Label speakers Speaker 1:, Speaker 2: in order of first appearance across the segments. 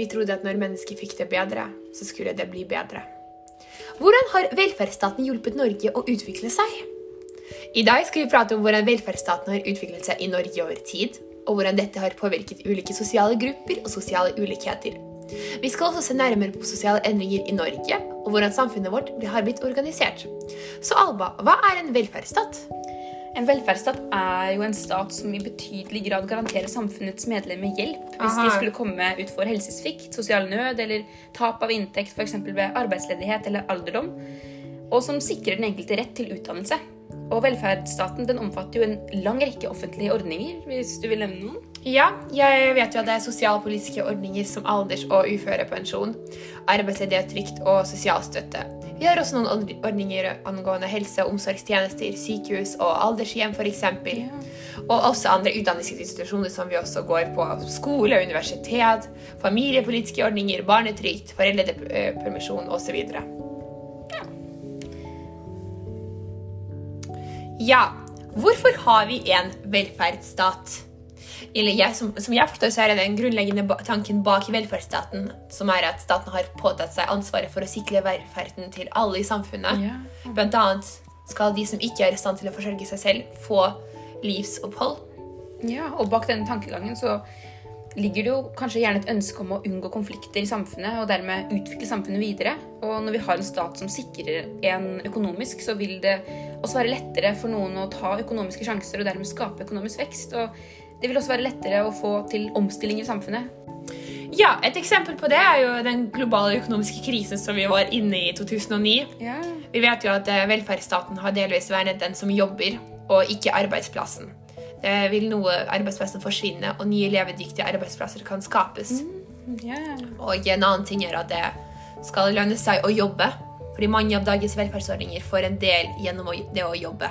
Speaker 1: Vi trodde at når mennesker fikk det bedre, så skulle det bli bedre. Hvordan har velferdsstaten hjulpet Norge å utvikle seg? I dag skal vi prate om hvordan velferdsstaten har utviklet seg i Norge over tid, og hvordan dette har påvirket ulike sosiale grupper og sosiale ulikheter. Vi skal også se nærmere på sosiale endringer i Norge, og hvordan samfunnet vårt har blitt organisert. Så Alba, hva er en velferdsstat?
Speaker 2: En velferdsstat er jo en stat som i betydelig grad garanterer samfunnets medlemmer hjelp hvis
Speaker 1: Aha.
Speaker 2: de skulle komme ut for helsesvikt, sosial nød eller tap av inntekt f.eks. ved arbeidsledighet eller alderdom, og som sikrer den enkelte rett til utdannelse. Og velferdsstaten den omfatter jo en lang rekke offentlige ordninger, hvis du vil nevne noen.
Speaker 1: Ja, jeg vet jo at det er sosialpolitiske ordninger som alders- og uførepensjon, arbeidsledighetstrygd og sosialstøtte. Vi har også noen ordninger angående helse- og omsorgstjenester, sykehus og aldershjem f.eks. Og også andre utdanningsinstitusjoner som vi også går på. Skole, universitet, familiepolitiske ordninger, barnetrygd, foreldrepermisjon osv. Ja, hvorfor har vi en velferdsstat? Eller jeg, som, som jeg forstår, så er det den grunnleggende tanken bak velferdsstaten, som er at staten har påtatt seg ansvaret for å sikre velferden til alle i samfunnet.
Speaker 2: Ja.
Speaker 1: Blant annet skal de som ikke er i stand til å forsørge seg selv, få livsopphold.
Speaker 2: Ja, og bak denne tankegangen så ligger det jo kanskje gjerne et ønske om å unngå konflikter i samfunnet og dermed utvikle samfunnet videre. Og når vi har en stat som sikrer en økonomisk, så vil det også være lettere for noen å ta økonomiske sjanser og dermed skape økonomisk vekst. Og det vil også være lettere å få til omstilling i samfunnet.
Speaker 1: Ja, Et eksempel på det er jo den globale økonomiske krisen som vi var inne i i 2009.
Speaker 2: Ja.
Speaker 1: Vi vet jo at eh, velferdsstaten har delvis vernet den som jobber, og ikke arbeidsplassen. Det vil noe arbeidsplassen forsvinne, og nye levedyktige arbeidsplasser kan skapes.
Speaker 2: ja.
Speaker 1: Og en annen ting er at det skal lønne seg å jobbe. Fordi mange av dagens velferdsordninger får en del gjennom det å jobbe.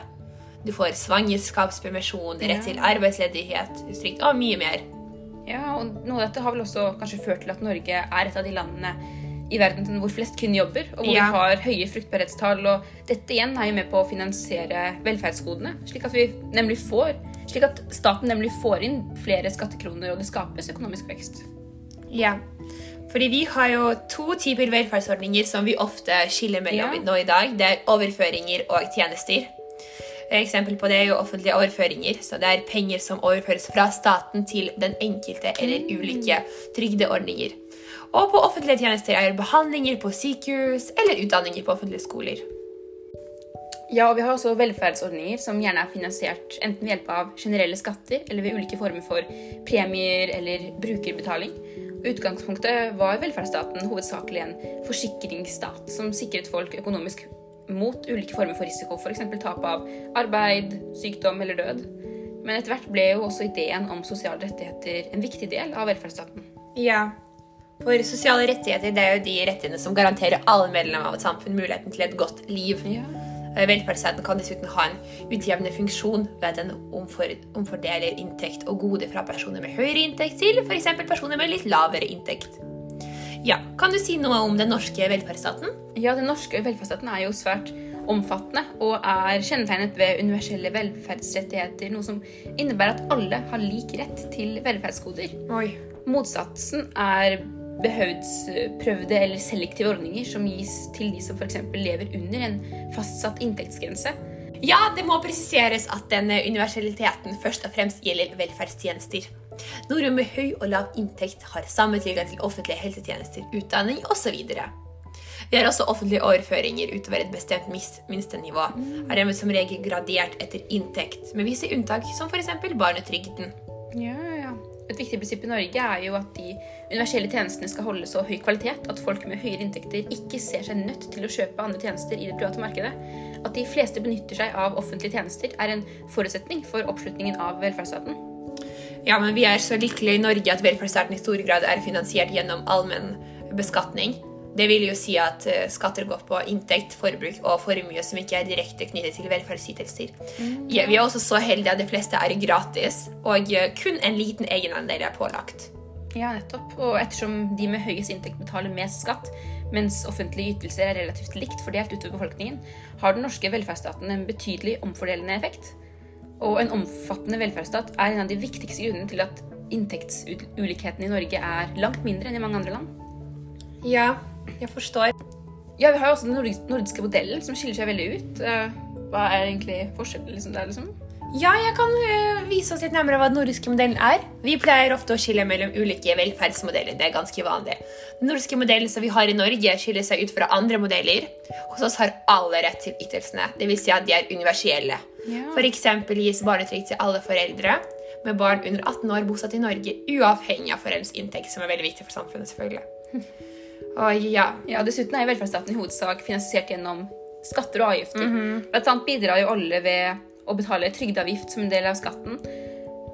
Speaker 1: Du får svangerskapspermisjon, rett til arbeidsledighet, trygd og mye mer.
Speaker 2: Ja, og noe av dette har vel også kanskje ført til at Norge er et av de landene i verden hvor flest kvinner jobber, og hvor
Speaker 1: Ja.
Speaker 2: vi har høye fruktbarhetstall. Og dette igjen er jo med på å finansiere velferdsgodene, slik at, vi nemlig får, slik at staten nemlig får inn flere skattekroner, og det skapes økonomisk vekst.
Speaker 1: Ja, fordi vi har jo to typer velferdsordninger som vi ofte skiller mellom
Speaker 2: Ja.
Speaker 1: nå i dag. Det er overføringer og tjenester. Eksempel på det er jo offentlige overføringer. Så det er penger som overføres fra staten til den enkelte eller ulike trygdeordninger. Og på offentlige tjenester er behandlinger på sykehus eller utdanninger på offentlige skoler.
Speaker 2: Ja, og vi har også velferdsordninger som gjerne er finansiert enten ved hjelp av generelle skatter eller ved ulike former for premier eller brukerbetaling. Utgangspunktet var velferdsstaten hovedsakelig en forsikringsstat som sikret folk økonomisk mot ulike former for risiko, f.eks. tap av arbeid, sykdom eller død. Men etter hvert ble jo også ideen om sosiale rettigheter en viktig del av velferdsstaten.
Speaker 1: Ja, for sosiale rettigheter det er jo de rettighetene som garanterer alle medlemmer av et samfunn muligheten til et godt liv. Ja. Velferdsstaten kan dessuten ha en utjevnende funksjon ved at den omfordeler inntekt og gode fra personer med høyere inntekt til f.eks. personer med litt lavere inntekt. Ja, Kan du si noe om den norske velferdsstaten?
Speaker 2: Ja, Den norske velferdsstaten er jo svært omfattende og er kjennetegnet ved universelle velferdsrettigheter, noe som innebærer at alle har lik rett til velferdsgoder.
Speaker 1: Oi.
Speaker 2: Motsatsen er behøvdsprøvde eller selektive ordninger som gis til de som f.eks. lever under en fastsatt inntektsgrense.
Speaker 1: Ja, det må presiseres at denne universaliteten først og fremst gjelder velferdstjenester. Nordmenn med høy og lav inntekt har samme tilgang til offentlige helsetjenester, utdanning osv. Vi har også offentlige overføringer utover et bestemt minstenivå. Er dermed som regel gradert etter inntekt, med visse unntak, som f.eks. barnetrygden.
Speaker 2: Ja, ja. Et viktig prinsipp i Norge er jo at de universelle tjenestene skal holde så høy kvalitet at folk med høyere inntekter ikke ser seg nødt til å kjøpe andre tjenester i det private markedet. At de fleste benytter seg av offentlige tjenester, er en forutsetning for oppslutningen av velferdsstaten.
Speaker 1: Ja, men vi er så lykkelige i Norge at velferdsstaten i stor grad er finansiert gjennom allmenn beskatning. Det vil jo si at eh, skatter går på inntekt, forbruk og formue som ikke er direkte knyttet til velferdsytelser. Ja, vi er også så heldige at de fleste er gratis, og eh, kun en liten egenandel er pålagt.
Speaker 2: Ja, nettopp. Og ettersom de med høyest inntekt betaler mest skatt, mens offentlige ytelser er relativt likt fordelt utover befolkningen, har den norske velferdsstaten en betydelig omfordelende effekt. Og en omfattende velferdsstat er en av de viktigste grunnene til at inntektsulikheten i Norge er langt mindre enn i mange andre land.
Speaker 1: Ja, jeg forstår.
Speaker 2: Ja, Vi har jo også den nordiske modellen, som skiller seg veldig ut. Eh, Hva er egentlig forskjellen liksom, der? liksom?
Speaker 1: Ja, jeg kan øh, vise oss litt nærmere hva den nordiske modellen er. Vi pleier ofte å skille mellom ulike velferdsmodeller. Det er ganske vanlig. Den nordiske modellen som vi har i Norge, skiller seg ut fra andre modeller. Hos oss har alle rett til ytelsene. Det vil si at de er universelle.
Speaker 2: Ja.
Speaker 1: Eksempel gis barnetrygd til alle foreldre med barn under 18 år bosatt i Norge, uavhengig av foreldres inntekt, som er veldig viktig for samfunnet, selvfølgelig. Og ja,
Speaker 2: Ja, Dessuten er velferdsstaten i hovedsak finansiert gjennom skatter og avgifter. Blant annet bidrar jo alle ved å betale trygdeavgift som en del av skatten.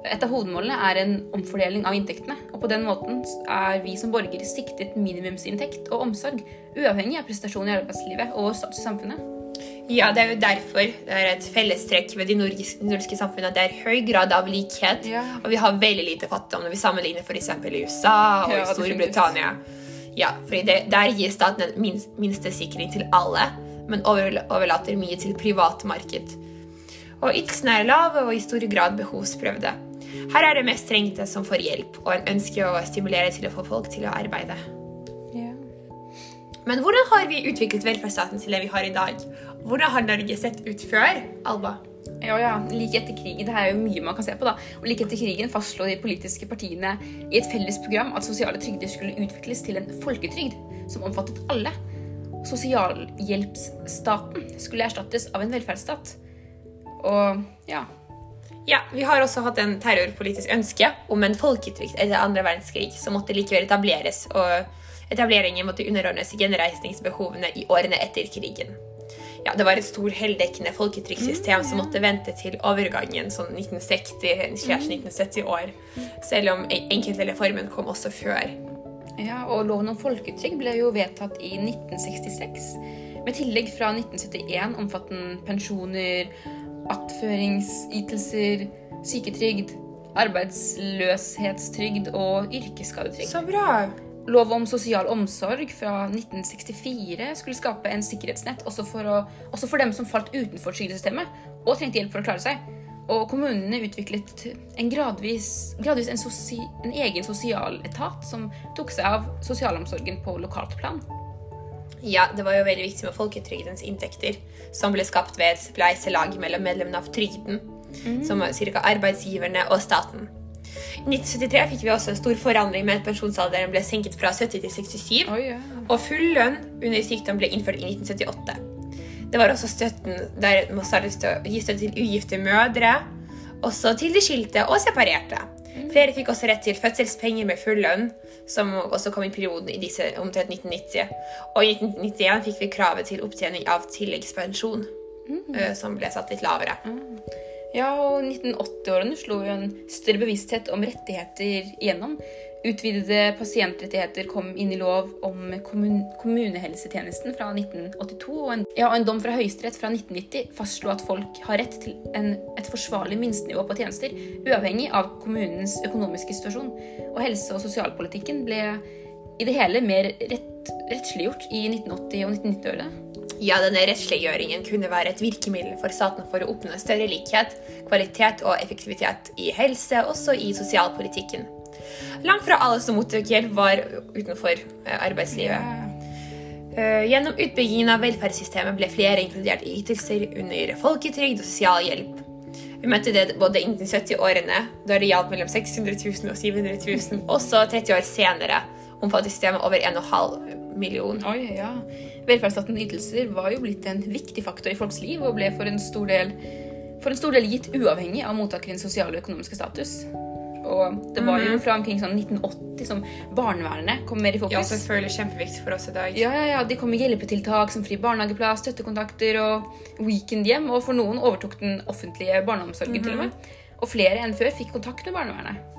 Speaker 2: Et av hovedmålene er en omfordeling av inntektene, og på den måten er vi som borgere siktet minimumsinntekt og omsorg, uavhengig av prestasjon i arbeidslivet og status i samfunnet.
Speaker 1: Ja, det er jo derfor det er et fellestrekk ved de nordiske, nordiske samfunnene at det er høy grad av likhet,
Speaker 2: Ja.
Speaker 1: og vi har veldig lite fattigdom når vi sammenligner f.eks. i USA og
Speaker 2: Ja,
Speaker 1: i Storbritannia. Ja, det, Der gir staten minste minst, sikring til alle, men overlater mye til privatmarked. Og ytelsene er lave og i stor grad behovsprøvde. Her er det mest trengte som får hjelp, og en ønsker å stimulere til å få folk til å arbeide. Men hvordan har vi utviklet velferdsstaten til det vi har i dag? Hvordan har Norge sett ut før, Alba?
Speaker 2: Ja, ja, like etter krigen, det her er jo mye man kan se på da. Og like etter krigen fastslo de politiske partiene i et felles program at sosiale trygder skulle utvikles til en folketrygd som omfattet alle. Sosialhjelpsstaten skulle erstattes av en velferdsstat. Og ja,
Speaker 1: Ja, Vi har også hatt en terrorpolitisk ønske om en folketrygd etter andre verdenskrig som måtte likevel etableres, og etableringen måtte underordnes gjenreisningsbehovene i årene etter krigen. Ja, Det var et stor heldekkende folketrygdsystem som måtte vente til overgangen sånn 1960-1970 år, selv om en- enkelte reformen kom også før.
Speaker 2: ja, og loven om folketrygd ble jo vedtatt i 1966. Med tillegg fra 1971 omfattende pensjoner, attføringsytelser, syketrygd, arbeidsløshetstrygd og yrkesskadetrygd.
Speaker 1: Så bra!
Speaker 2: Lov om sosial omsorg fra 1964 skulle skape en sikkerhetsnett også for, å, også for dem som falt utenfor trygdesystemet og trengte hjelp for å klare seg. Og kommunene utviklet en gradvis, gradvis en, sosi, en egen sosialetat som tok seg av sosialomsorgen på lokalt plan.
Speaker 1: Ja, det var jo veldig viktig med folketrygdens inntekter, som ble skapt ved et spleiselag mellom medlemmene av trygden, som var ca. arbeidsgiverne og staten. I 1973 fikk vi også en stor forandring med at pensjonsalderen ble senket fra 70 til 67,
Speaker 2: oh, yeah.
Speaker 1: og full lønn under sykdom ble innført i 1978. Det var også støtten der man startet å gi støtte til ugifte mødre, også til de skilte og separerte. Flere fikk også rett til fødselspenger med full lønn, som også kom i perioden i disse omtrent 1990. Og i 1991 fikk vi kravet til opptjening av tilleggspensjon, mm. som ble satt litt lavere.
Speaker 2: Ja, og 1980-årene slo jo en større bevissthet om rettigheter igjennom. Utvidede pasientrettigheter kom inn i lov om kommun kommunehelsetjenesten fra 1982. Og en, ja, en dom fra Høyesterett fra 1990 fastslo at folk har rett til en, et forsvarlig minstenivå på tjenester, uavhengig av kommunens økonomiske situasjon. Og helse- og sosialpolitikken ble i det hele mer rett, rettsliggjort i 1980- og 1990-årene.
Speaker 1: Ja, denne rettsliggjøringen kunne være et virkemiddel for staten for å oppnå større likhet, kvalitet og effektivitet i helse, også i sosialpolitikken. Langt fra alle som mottok hjelp, var utenfor eh, arbeidslivet. Eh, Gjennom utbyggingen av velferdssystemet ble flere inkludert i ytelser under folketrygd og sosialhjelp. Vi møtte det både innen 70-årene, da det gjaldt mellom 600 000 og 700 000. Også 30 år senere omfattet systemet over 1,5 million.
Speaker 2: Oi, ja. Velferdsstatens ytelser var jo blitt en viktig faktor i folks liv og ble for en stor del, en stor del gitt uavhengig av mottakerens sosiale og økonomiske status. Og det var jo fra omkring sånn 1980 som barnevernet kom mer i fokus.
Speaker 1: Ja, selvfølgelig kjempeviktig for oss i dag.
Speaker 2: Ja, ja, ja, De kom med hjelpetiltak som fri barnehageplass, støttekontakter og weekendhjem. Og for noen overtok den offentlige barneomsorgen til og med. Og flere enn før fikk kontakt med barnevernet.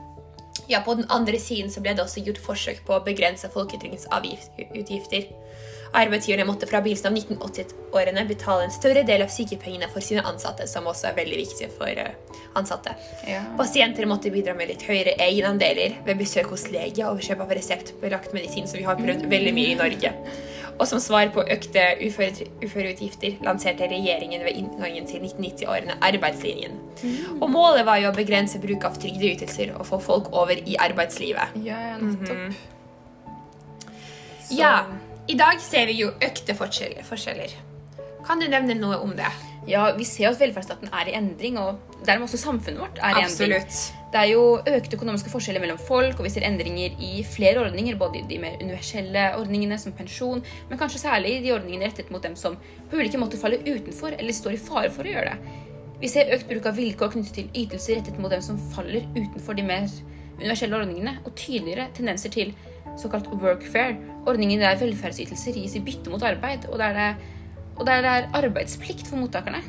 Speaker 1: Ja, På den andre siden så ble det også gjort forsøk på å begrense folketrygdens avgiftsutgifter. Arbeidsgiverne måtte fra begynnelsen av 1980-årene betale en større del av sykepengene for sine ansatte, som også er veldig viktig for eh, ansatte.
Speaker 2: Ja.
Speaker 1: Pasienter måtte bidra med litt høyere egenandeler ved besøk hos lege og kjøp av reseptbelagt medisin, som vi har prøvd veldig mye i Norge. Og som svar på økte uføreutgifter lanserte regjeringen ved inngangen til 1990-årene arbeidslinjen. Og målet var jo å begrense bruk av trygdeytelser og få folk over i arbeidslivet.
Speaker 2: Ja, nettopp. Mm -hmm.
Speaker 1: Ja, i dag ser vi jo økte forskjeller. Kan du nevne noe om det?
Speaker 2: Ja, vi ser jo at velferdsstaten er i endring, og dermed også samfunnet vårt er i endring.
Speaker 1: Absolutt.
Speaker 2: Det er jo økte økonomiske forskjeller mellom folk, og vi ser endringer i flere ordninger, både i de mer universelle ordningene som pensjon, men kanskje særlig i de ordningene rettet mot dem som på ulike måter faller utenfor eller står i fare for å gjøre det. Vi ser økt bruk av vilkår knyttet til ytelser rettet mot dem som faller utenfor de mer universelle ordningene, og tydeligere tendenser til såkalt workfare, ordningen der velferdsytelser gis i bytte mot arbeid, og der det, og der det er arbeidsplikt for mottakerne.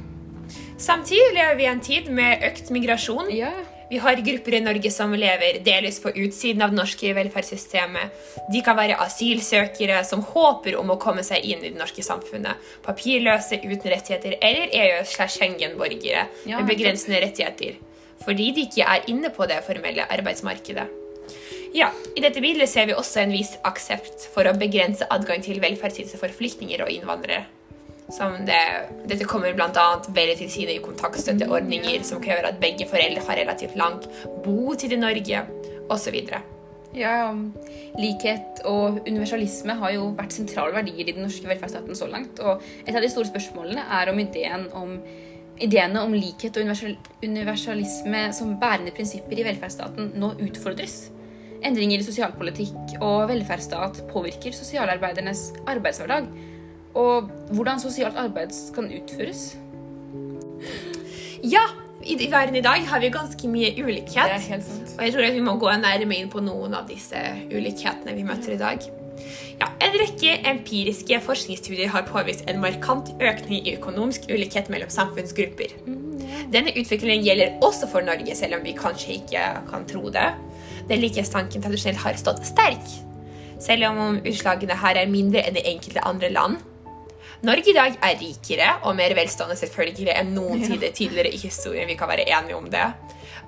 Speaker 1: Samtidig lever vi i en tid med økt migrasjon.
Speaker 2: Ja,
Speaker 1: Vi har grupper i Norge som lever delvis på utsiden av det norske velferdssystemet. De kan være asylsøkere som håper om å komme seg inn i det norske samfunnet. Papirløse uten rettigheter eller EU-Schengen-borgere
Speaker 2: Ja,
Speaker 1: med begrensende rettigheter. Fordi de ikke er inne på det formelle arbeidsmarkedet. Ja, I dette bildet ser vi også en viss aksept for å begrense adgang til velferdsytelser for flyktninger og innvandrere. Det, dette kommer bl.a. veldig til side i kontaktstøtteordninger, som krever at begge foreldre har relativt lang botid i Norge, osv.
Speaker 2: Ja, likhet og universalisme har jo vært sentrale verdier i den norske velferdsstaten så langt. Og et av de store spørsmålene er om ideen om ideene om likhet og universalisme som bærende prinsipper i velferdsstaten nå utfordres. Endringer i sosialpolitikk og velferdsstat påvirker sosialarbeidernes arbeidshverdag. Og hvordan sosialt arbeid kan utføres.
Speaker 1: Ja, i, i verden i dag har vi ganske mye ulikhet.
Speaker 2: helt sant.
Speaker 1: Og jeg tror at vi må gå nærmere inn på noen av disse ulikhetene vi møter i dag. Ja, en rekke empiriske forskningsstudier har påvist en markant økning i økonomisk ulikhet mellom samfunnsgrupper. Denne utviklingen gjelder også for Norge, selv om vi kanskje ikke kan tro det. Den likhetstanken tradisjonelt har stått sterk, selv om utslagene her er mindre enn i enkelte andre land. Norge i dag er rikere og mer velstående selvfølgelig enn noen tider tidligere i historien. Vi kan være enige om det.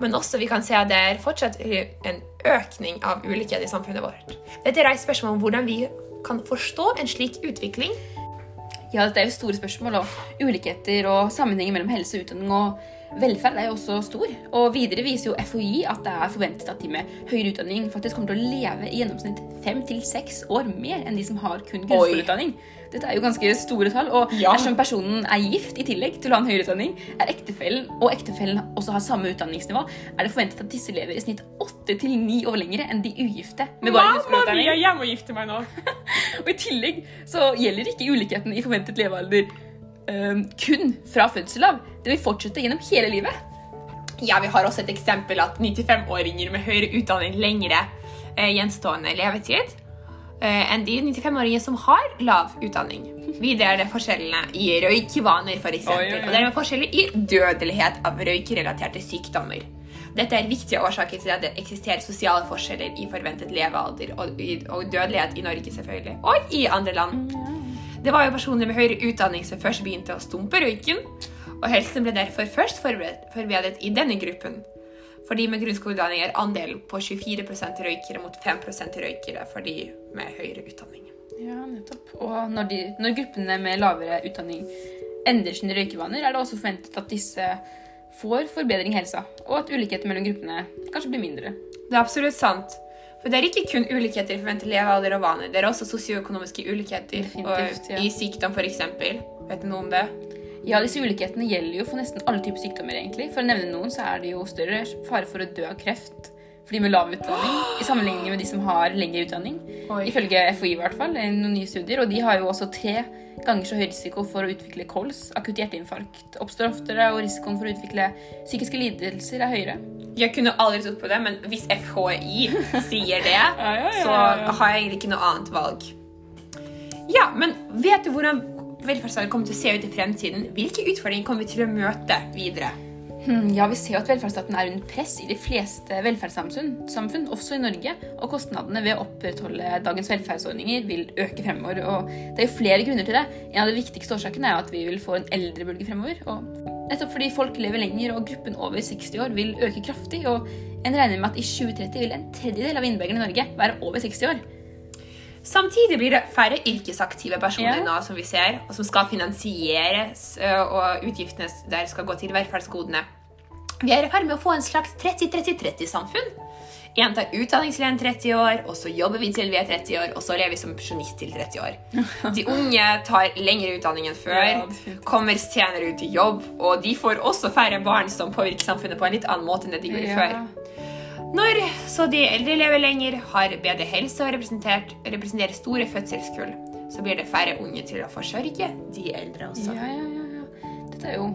Speaker 1: Men også vi kan se at det er fortsatt en økning av ulikhet i samfunnet vårt. Dette reiser spørsmål om hvordan vi kan forstå en slik utvikling.
Speaker 2: Ja, det er jo store spørsmål, og ulikheter og sammenhenger mellom helse, og utdanning og velferd er jo også stor. Og videre viser jo FHI at det er forventet at de med høyere utdanning faktisk kommer til å leve i gjennomsnitt fem til seks år mer enn de som har kun grunnskoleutdanning. Dette er jo ganske store tall, og
Speaker 1: Ja.
Speaker 2: dersom personen er gift i tillegg til å ha en høyere utdanning, er ektefellen, og ektefellen også har samme utdanningsnivå, er det forventet at disse lever i snitt åtte til ni år lenger enn de ugifte med bare grunnskoleutdanning.
Speaker 1: jeg må gifte meg nå!
Speaker 2: Og i tillegg så gjelder ikke ulikheten i forventet levealder eh, kun fra fødsel av. Det vil fortsette gjennom hele livet.
Speaker 1: Ja, vi har også et eksempel at 95-åringer med høyere utdanning lengre eh, gjenstående levetid eh, enn de 95-åringer som har lav utdanning. Videre er det forskjellene i røykvaner, eksempel,
Speaker 2: Oi, oi, oi.
Speaker 1: og dermed forskjeller i dødelighet av røykrelaterte sykdommer. Dette er viktige årsaker til at det eksisterer sosiale forskjeller i forventet levealder og, og dødelighet i Norge, selvfølgelig, og i andre land. Det var jo personer med høyere utdanning som først begynte å stumpe røyken, og helsen ble derfor først forberedt i denne gruppen. For de med grunnskoleutdanning er andelen på 24% røykere mot 5% røykere for de med høyere utdanning.
Speaker 2: Ja, nettopp. Og når, de, når gruppene med lavere utdanning endrer sine røykevaner, er det også forventet at disse får forbedring i helsa, og at ulikheten mellom gruppene kanskje blir mindre.
Speaker 1: Det er absolutt sant. For det er ikke kun ulikheter i forventet levealder og vaner. Det er også sosioøkonomiske ulikheter og
Speaker 2: ja.
Speaker 1: i sykdom, f.eks. Vet du noe om det?
Speaker 2: Ja, disse ulikhetene gjelder jo for nesten alle typer sykdommer, egentlig. For å nevne noen, så er det jo større fare for å dø av kreft for de med lav utdanning, i sammenligning med de som har lengre utdanning.
Speaker 1: Oi.
Speaker 2: Ifølge FHI, i hvert fall, noen nye studier. Og de har jo også tre ganger så høy risiko for å utvikle kols, akutt hjerteinfarkt, oppstår oftere, og risikoen for å utvikle psykiske lidelser er høyere.
Speaker 1: Jeg kunne aldri trodd på det, men hvis FHI sier det,
Speaker 2: ja, ja,
Speaker 1: så har jeg egentlig ikke noe annet valg. Ja, men vet du hvordan velferdsstaten kommer til å se ut i fremtiden? Hvilke utfordringer kommer vi til å møte videre?
Speaker 2: Hmm, Ja, Vi ser jo at velferdsstaten er under press i de fleste velferdssamfunn, samfunn, også i Norge. Og kostnadene ved å opprettholde dagens velferdsordninger vil øke fremover. og Det er jo flere grunner til det. En av de viktigste årsakene er at vi vil få en eldrebølge fremover. og Nettopp fordi folk lever lenger og gruppen over 60 år vil øke kraftig. og En regner med at i 2030 vil en tredjedel av innbyggerne i Norge være over 60 år.
Speaker 1: Samtidig blir det færre yrkesaktive personer
Speaker 2: Ja.
Speaker 1: nå, som vi ser, og som skal finansieres, og utgiftene der skal gå til velferdsgodene. Vi er i ferd med å få en slags 30-30-30-samfunn. En tar utdanningslønn 30 år, og så jobber vi til vi er 30 år, og så lever vi som pensjonist til 30 år. De unge tar lengre utdanning enn før, kommer senere ut i jobb, og de får også færre barn som påvirker samfunnet på en litt annen måte enn det de gjorde før. Når så de eldre lever lenger, har bedre helse og representerer store fødselskull, så blir det færre unge til å forsørge de eldre også.
Speaker 2: Ja, ja, ja, ja. Dette er jo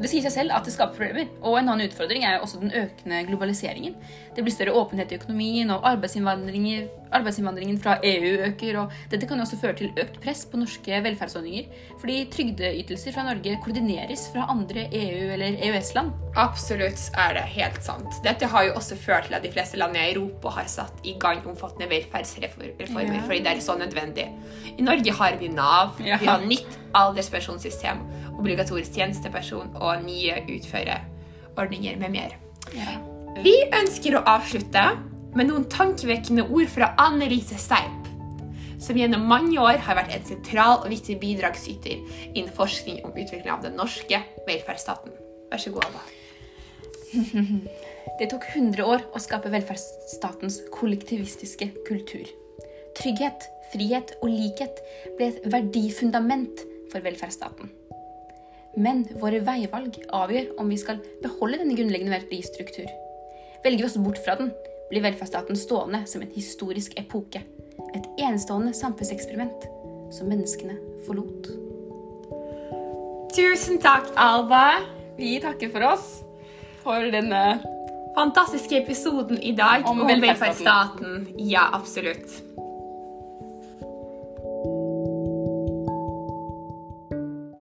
Speaker 2: det sier seg selv at det skaper problemer. Og en annen utfordring er jo også den økende globaliseringen. Det blir større åpenhet i økonomien, og arbeidsinnvandringen, arbeidsinnvandringen fra EU øker. og Dette kan jo også føre til økt press på norske velferdsordninger, fordi trygdeytelser fra Norge koordineres fra andre EU- eller EØS-land.
Speaker 1: Absolutt er det helt sant. Dette har jo også ført til at de fleste land i Europa har satt i gang omfattende velferdsreformer
Speaker 2: Ja.
Speaker 1: fordi det er så nødvendig. I Norge har vi Nav,
Speaker 2: Ja.
Speaker 1: vi har nytt alderspensjonssystem, obligatorisk tjenesteperson og nye utførerordninger med mer. Vi ønsker å avslutte med noen tankevekkende ord fra Annelise Seip, som gjennom mange år har vært en sentral og viktig bidragsyter innen forskning om utvikling av den norske velferdsstaten. Vær så god, Abba.
Speaker 2: Det tok 100 år å skape velferdsstatens kollektivistiske kultur. Trygghet, frihet og likhet ble et verdifundament for velferdsstaten. Men våre veivalg avgjør om vi skal beholde denne grunnleggende verdistruktur. Velger vi oss bort fra den, blir velferdsstaten stående som en historisk epoke. Et enestående samfunnseksperiment som menneskene forlot.
Speaker 1: Tusen takk, Alba.
Speaker 2: Vi takker for oss for denne
Speaker 1: Fantastiske episoden i dag
Speaker 2: Om
Speaker 1: om
Speaker 2: velferdsstaten.
Speaker 1: velferdsstaten. Ja, absolutt.